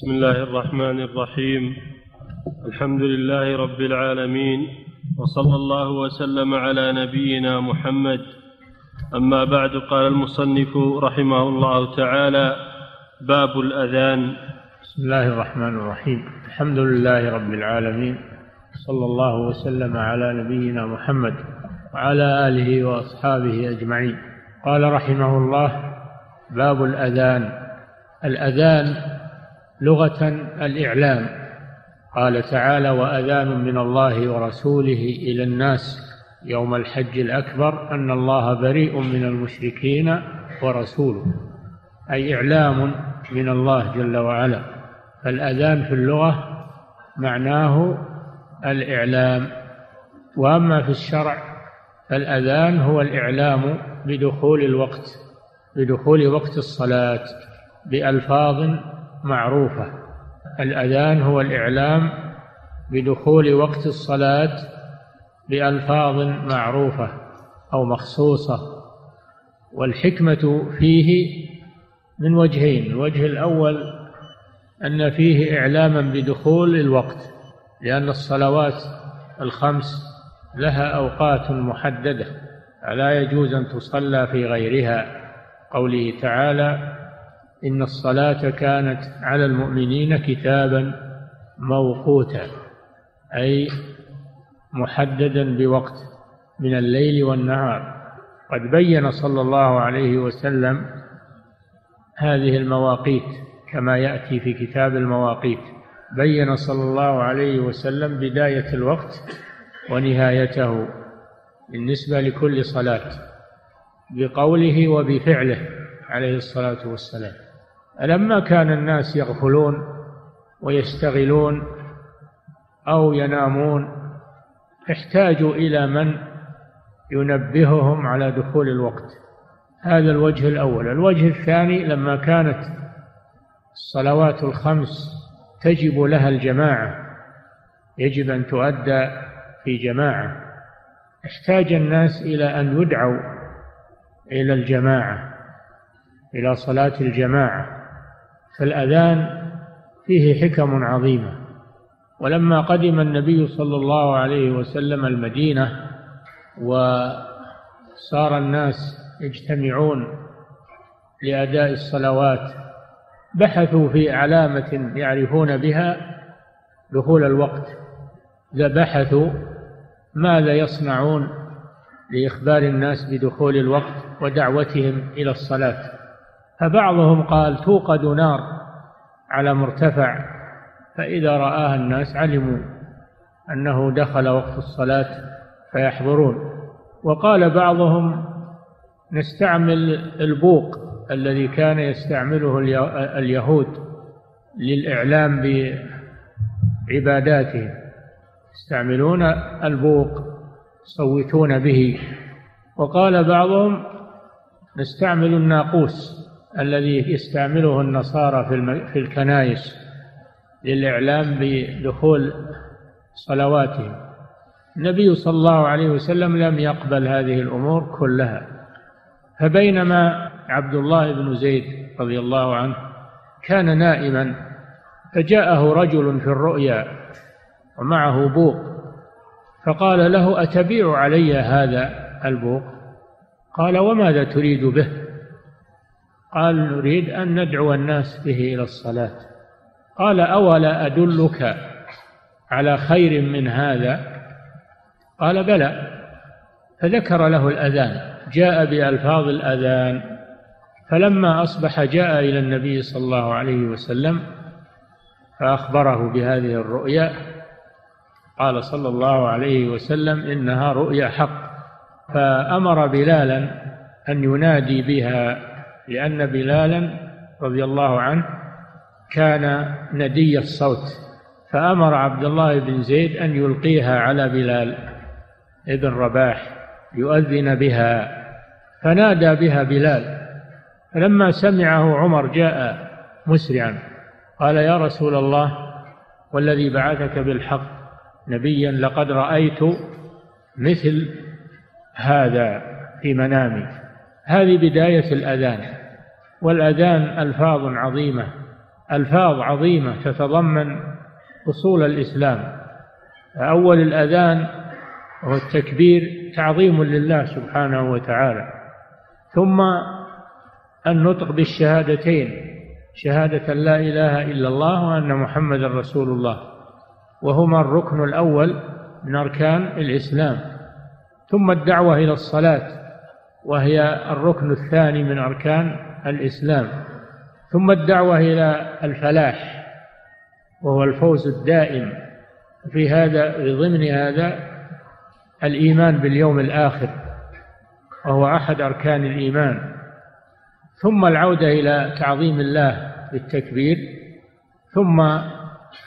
بسم الله الرحمن الرحيم. الحمد لله رب العالمين وصلى الله وسلم على نبينا محمد. أما بعد قال المصنف رحمه الله تعالى باب الأذان. بسم الله الرحمن الرحيم. الحمد لله رب العالمين صلى الله وسلم على نبينا محمد وعلى آله وأصحابه أجمعين. قال رحمه الله باب الأذان. الأذان لغة الإعلام. قال تعالى وأذان من الله ورسوله إلى الناس يوم الحج الأكبر أن الله بريء من المشركين ورسوله أي إعلام من الله جل وعلا. فالأذان في اللغة معناه الإعلام وأما في الشرع فالأذان هو الإعلام بدخول الوقت بدخول وقت الصلاة بألفاظ معروفة. الأذان هو الإعلام بدخول وقت الصلاة بألفاظ معروفة أو مخصوصة والحكمة فيه من وجهين. الوجه الأول أن فيه إعلاما بدخول الوقت لأن الصلوات الخمس لها أوقات محددة فلا يجوز أن تصلى في غيرها. قوله تعالى إن الصلاة كانت على المؤمنين كتابا موقوتا أي محددا بوقت من الليل والنهار. قد بين صلى الله عليه وسلم هذه المواقيت كما يأتي في كتاب المواقيت. بين صلى الله عليه وسلم بداية الوقت ونهايته بالنسبة لكل صلاة بقوله وبفعله عليه الصلاة والسلام. لما كان الناس يغفلون ويشتغلون أو ينامون احتاجوا إلى من ينبههم على دخول الوقت. هذا الوجه الأول. الوجه الثاني لما كانت الصلوات الخمس تجب لها الجماعة يجب أن تؤدى في جماعة. احتاج الناس إلى أن يدعوا إلى الجماعة إلى صلاة الجماعة. فالأذان فيه حكم عظيمة ولما قدم النبي صلى الله عليه وسلم المدينة وصار الناس يجتمعون لأداء الصلوات بحثوا في علامة يعرفون بها دخول الوقت. إذا بحثوا ماذا يصنعون لإخبار الناس بدخول الوقت ودعوتهم إلى الصلاة؟ فبعضهم قال توقد نار على مرتفع فإذا رآها الناس علموا أنه دخل وقت الصلاة فيحضرون. وقال بعضهم نستعمل البوق الذي كان يستعمله اليهود للإعلام بعباداتهم يستعملون البوق يصوتون به. وقال بعضهم نستعمل الناقوس. الذي يستعمله النصارى في في الكنائس للإعلام بدخول صلواتهم. النبي صلى الله عليه وسلم لم يقبل هذه الأمور كلها. فبينما عبد الله بن زيد رضي الله عنه كان نائما فجاءه رجل في الرؤيا ومعه بوق فقال له أتبيع علي هذا البوق؟ قال وماذا تريد به؟ قال نريد أن ندعو الناس به إلى الصلاة. قال أولا أدلك على خير من هذا؟ قال بلى. فذكر له الأذان جاء بألفاظ الأذان فلما أصبح جاء إلى النبي صلى الله عليه وسلم فأخبره بهذه الرؤيا. قال صلى الله عليه وسلم إنها رؤيا حق فأمر بلالا أن ينادي بها لأن بلالا رضي الله عنه كان ندي الصوت فأمر عبد الله بن زيد أن يلقيها على بلال ابن رباح يؤذن بها فنادى بها بلال فلما سمعه عمر جاء مسرعا قال يا رسول الله والذي بعثك بالحق نبيا لقد رأيت مثل هذا في منامي. هذه بداية الأذان والأذان ألفاظ عظيمة ألفاظ عظيمة تتضمن أصول الإسلام. أول الأذان وهو التكبير تعظيم لله سبحانه وتعالى. ثم النطق بالشهادتين شهادة لا إله إلا الله وأن محمد رسول الله وهما الركن الأول من أركان الإسلام. ثم الدعوة إلى الصلاة وهي الركن الثاني من أركان الإسلام. ثم الدعوة إلى الفلاح وهو الفوز الدائم في هذا ضمن هذا الإيمان باليوم الآخر وهو أحد أركان الإيمان. ثم العودة إلى تعظيم الله بالتكبير ثم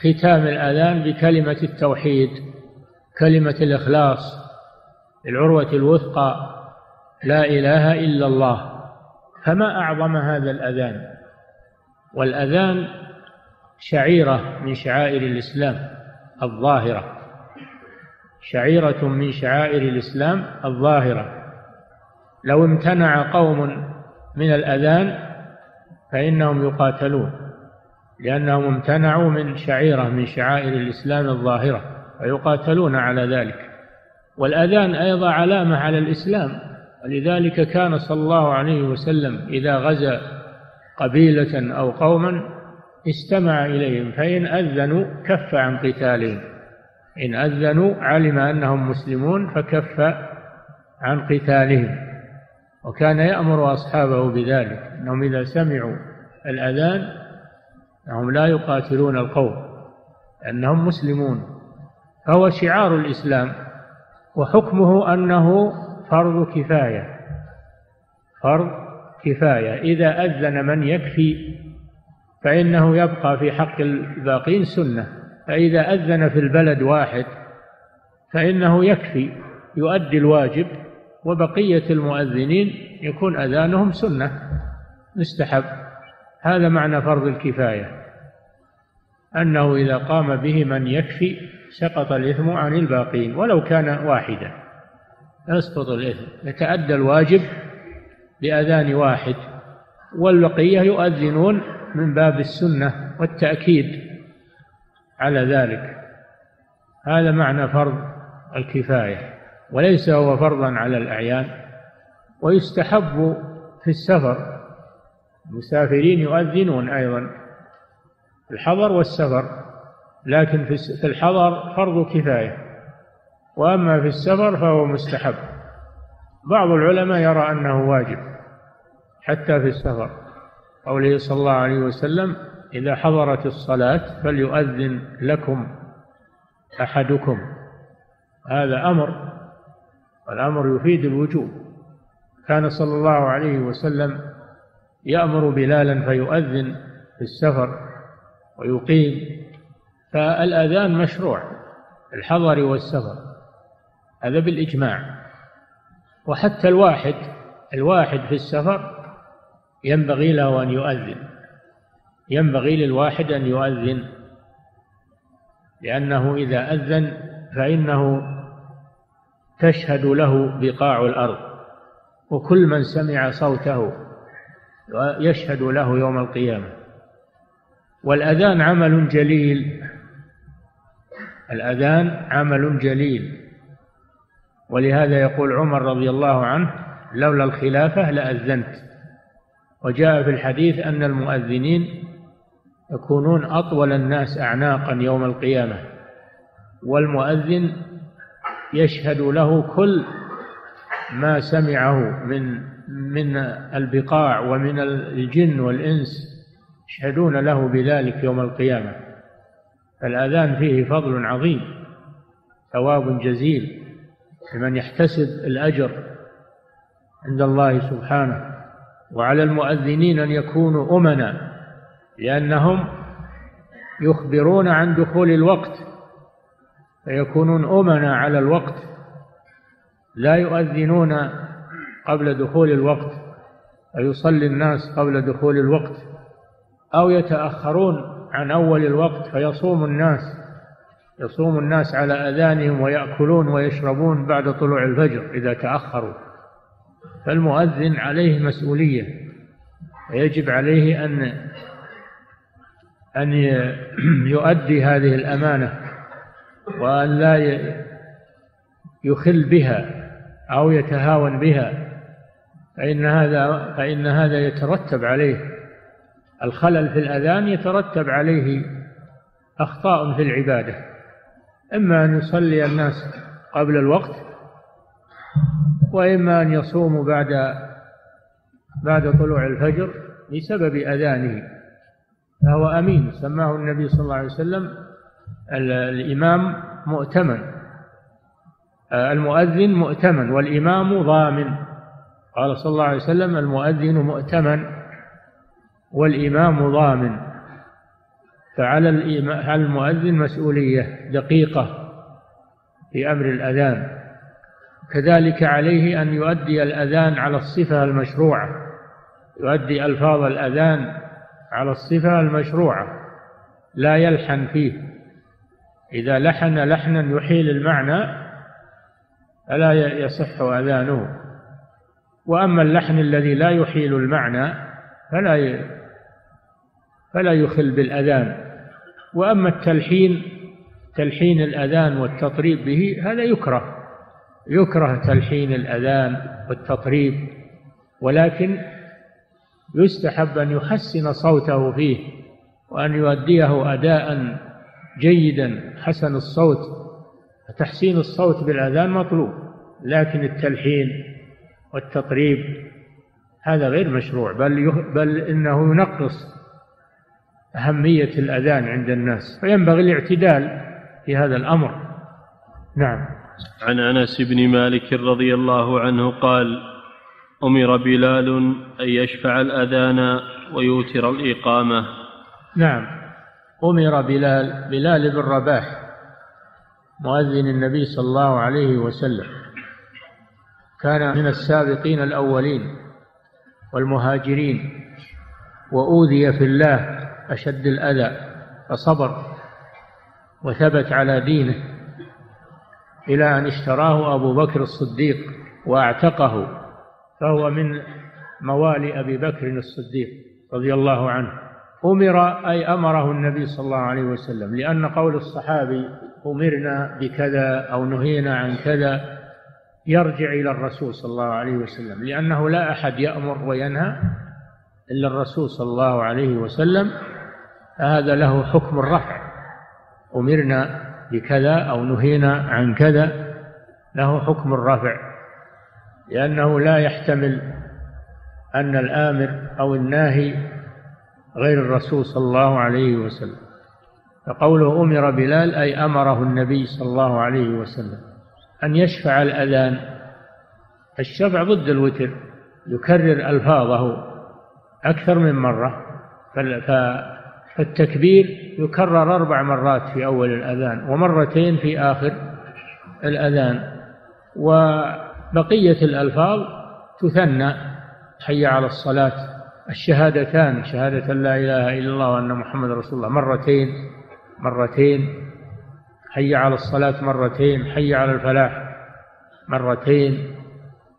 ختام الأذان بكلمة التوحيد كلمة الإخلاص العروة الوثقى لا إله إلا الله. فما أعظم هذا الأذان؟ والأذان شعيرة من شعائر الإسلام الظاهرة. شعيرة من شعائر الإسلام الظاهرة. لو امتنع قوم من الأذان فإنهم يقاتلون لأنهم امتنعوا من شعيرة من شعائر الإسلام الظاهرة فيقاتلون على ذلك. والأذان أيضا علامة على الإسلام. ولذلك كان صلى الله عليه وسلم إذا غزا قبيلة أو قوما استمع إليهم فإن أذنوا كف عن قتالهم. إن أذنوا علم أنهم مسلمون فكف عن قتالهم. وكان يأمر أصحابه بذلك أنهم إذا سمعوا الأذان أنهم لا يقاتلون القوم أنهم مسلمون. فهو شعار الإسلام وحكمه أنه فرض كفاية. فرض كفاية. إذا أذن من يكفي فإنه يبقى في حق الباقين سنة. فإذا أذن في البلد واحد فإنه يكفي يؤدي الواجب وبقية المؤذنين يكون أذانهم سنة. مستحب. هذا معنى فرض الكفاية. أنه إذا قام به من يكفي سقط الإثم عن الباقين ولو كان واحدا. يسقط الإثم. يتأدى الواجب بأذان واحد. والبقية يؤذنون من باب السنة والتأكيد على ذلك. هذا معنى فرض الكفاية. وليس هو فرضا على الأعيان. ويستحب في السفر. المسافرين يؤذنون أيضا. الحضر والسفر. لكن في الحضر فرض كفاية. وأما في السفر فهو مستحب. بعض العلماء يرى أنه واجب حتى في السفر. قوله صلى الله عليه وسلم إذا حضرت الصلاة فليؤذن لكم أحدكم. هذا أمر والأمر يفيد الوجوب. كان صلى الله عليه وسلم يأمر بلالا فيؤذن في السفر ويقيم فالأذان مشروع الحضر والسفر. هذا بالإجماع. وحتى الواحد الواحد في السفر ينبغي له أن يؤذن. ينبغي للواحد أن يؤذن. لأنه إذا أذن فإنه تشهد له بقاع الأرض. وكل من سمع صوته يشهد له يوم القيامة. والأذان عمل جليل. الأذان عمل جليل. ولهذا يقول عمر رضي الله عنه لولا الخلافة لأذنت. وجاء في الحديث أن المؤذنين يكونون أطول الناس أعناقا يوم القيامة والمؤذن يشهد له كل ما سمعه من من البقاع ومن الجن والإنس يشهدون له بذلك يوم القيامة. الأذان فيه فضل عظيم ثواب جزيل. لمن يحتسب الأجر عند الله سبحانه وعلى المؤذنين أن يكونوا أمنا لأنهم يخبرون عن دخول الوقت فيكونون أمنا على الوقت لا يؤذنون قبل دخول الوقت فيصلي الناس قبل دخول الوقت أو يتأخرون عن أول الوقت فيصوم الناس. يصوم الناس على أذانهم ويأكلون ويشربون بعد طلوع الفجر إذا تأخروا. فالمؤذن عليه مسؤولية ويجب عليه أن أن يؤدي هذه الأمانة وأن لا يخل بها أو يتهاون بها فإن هذا فإن هذا يترتب عليه. الخلل في الأذان يترتب عليه أخطاء في العبادة. إما أن يصلي الناس قبل الوقت وإما أن يصوموا بعد بعد طلوع الفجر بسبب أذانه. فهو أمين سماه النبي صلى الله عليه وسلم الإمام مؤتمن. المؤذن مؤتمن والإمام ضامن. قال صلى الله عليه وسلم المؤذن مؤتمن والإمام ضامن. فعلى المؤذن مسؤولية دقيقة في أمر الأذان. كذلك عليه أن يؤدي الأذان على الصفة المشروعة. يؤدي ألفاظ الأذان على الصفة المشروعة. لا يلحن فيه. إذا لحن لحنا يحيل المعنى فلا يصح أذانه. وأما اللحن الذي لا يحيل المعنى فلا فلا يخل بالأذان. وأما التلحين تلحين الأذان والتطريب به هذا يكره. يكره تلحين الأذان والتطريب ولكن يستحب أن يحسن صوته فيه وأن يؤديه أداء جيدا. حسن الصوت فتحسين الصوت بالأذان مطلوب لكن التلحين والتطريب هذا غير مشروع بل بل إنه ينقص أهمية الأذان عند الناس فينبغي الاعتدال في هذا الأمر. نعم. عن أنس بن مالك رضي الله عنه قال أمر بلال أن يشفع الأذان ويوتر الإقامة. نعم. أمر بلال بلال بن رباح مؤذن النبي صلى الله عليه وسلم. كان من السابقين الأولين والمهاجرين وأوذي في الله أشد الأذى فصبر وثبت على دينه إلى أن اشتراه أبو بكر الصديق وأعتقه فهو من موالي أبي بكر الصديق رضي الله عنه. أمر أي أمره النبي صلى الله عليه وسلم لأن قول الصحابي أمرنا بكذا أو نهينا عن كذا يرجع إلى الرسول صلى الله عليه وسلم لأنه لا أحد يأمر وينهى إلا الرسول صلى الله عليه وسلم فهذا له حكم الرفع. أمرنا بكذا أو نهينا عن كذا له حكم الرفع. لأنه لا يحتمل أن الآمر أو الناهي غير الرسول صلى الله عليه وسلم. فقوله أمر بلال أي أمره النبي صلى الله عليه وسلم. أن يشفع الأذان. الشفع ضد الوتر يكرر ألفاظه. أكثر من مرة. فالتكبير يكرر أربع مرات في أول الأذان ومرتين في آخر الأذان وبقية الألفاظ تثنى. حي على الصلاة. الشهادتان شهادة لا إله إلا الله وأن محمد رسول الله مرتين مرتين. حي على الصلاة مرتين حي على الفلاح مرتين.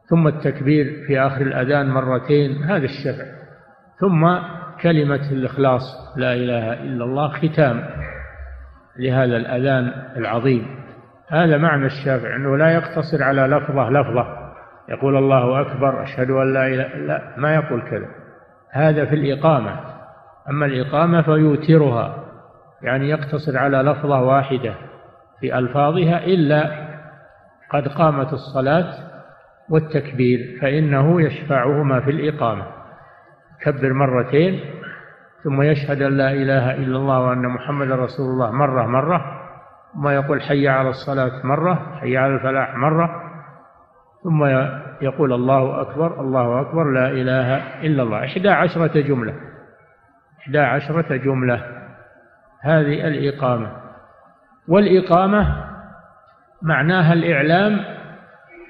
ثم التكبير في آخر الأذان مرتين. هذا الشفع ثم كلمة الإخلاص لا إله إلا الله ختام لهذا الأذان العظيم. هذا معنى الشافع أنه لا يقتصر على لفظة لفظة. يقول الله أكبر أشهد أن لا إله لا ما يقول كذا. هذا في الإقامة. أما الإقامة فيوترها يعني يقتصر على لفظة واحدة في ألفاظها إلا قد قامت الصلاة والتكبير فإنه يشفعهما في الإقامة. كبر مرتين ثم يشهد أن لا إله إلا الله وأن محمد رسول الله مرة مرة ثم يقول حي على الصلاة مرة حي على الفلاح مرة ثم يقول الله أكبر الله أكبر لا إله إلا الله. إحدى عشرة جملة إحدى عشرة جملة. هذه الإقامة. والإقامة معناها الإعلام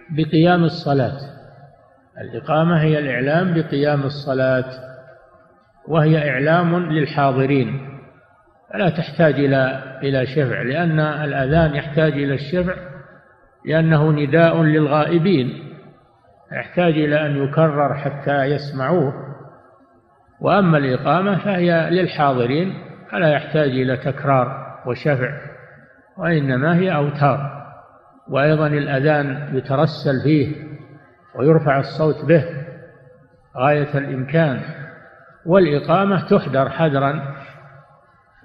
بقيام الصلاة. الإقامة هي الإعلام بقيام الصلاة وهي إعلام للحاضرين. فلا تحتاج إلى إلى شفع لأن الأذان يحتاج إلى الشفع لأنه نداء للغائبين. يحتاج إلى أن يكرر حتى يسمعوه. وأما الإقامة فهي للحاضرين فلا يحتاج إلى تكرار وشفع وإنما هي أوتار. وأيضا الأذان يترسل فيه ويرفع الصوت به غاية الإمكان والإقامة تحذر حذرا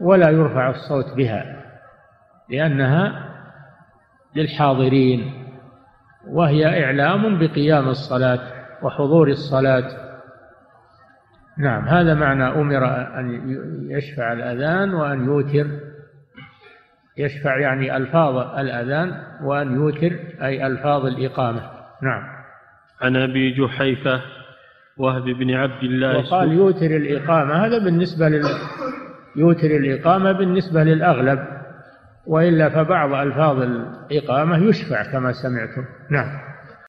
ولا يرفع الصوت بها لأنها للحاضرين وهي إعلام بقيام الصلاة وحضور الصلاة. نعم هذا معنى أمر أن يشفع الأذان وأن يوتر يشفع يعني ألفاظ الأذان وأن يوتر أي ألفاظ الإقامة. نعم. عن أبي جحيفة وهب بن عبد الله وقال يوتر الإقامة هذا بالنسبة لل يوتر الإقامة بالنسبة للأغلب وإلا فبعض ألفاظ الإقامة يشفع كما سمعتم. نعم.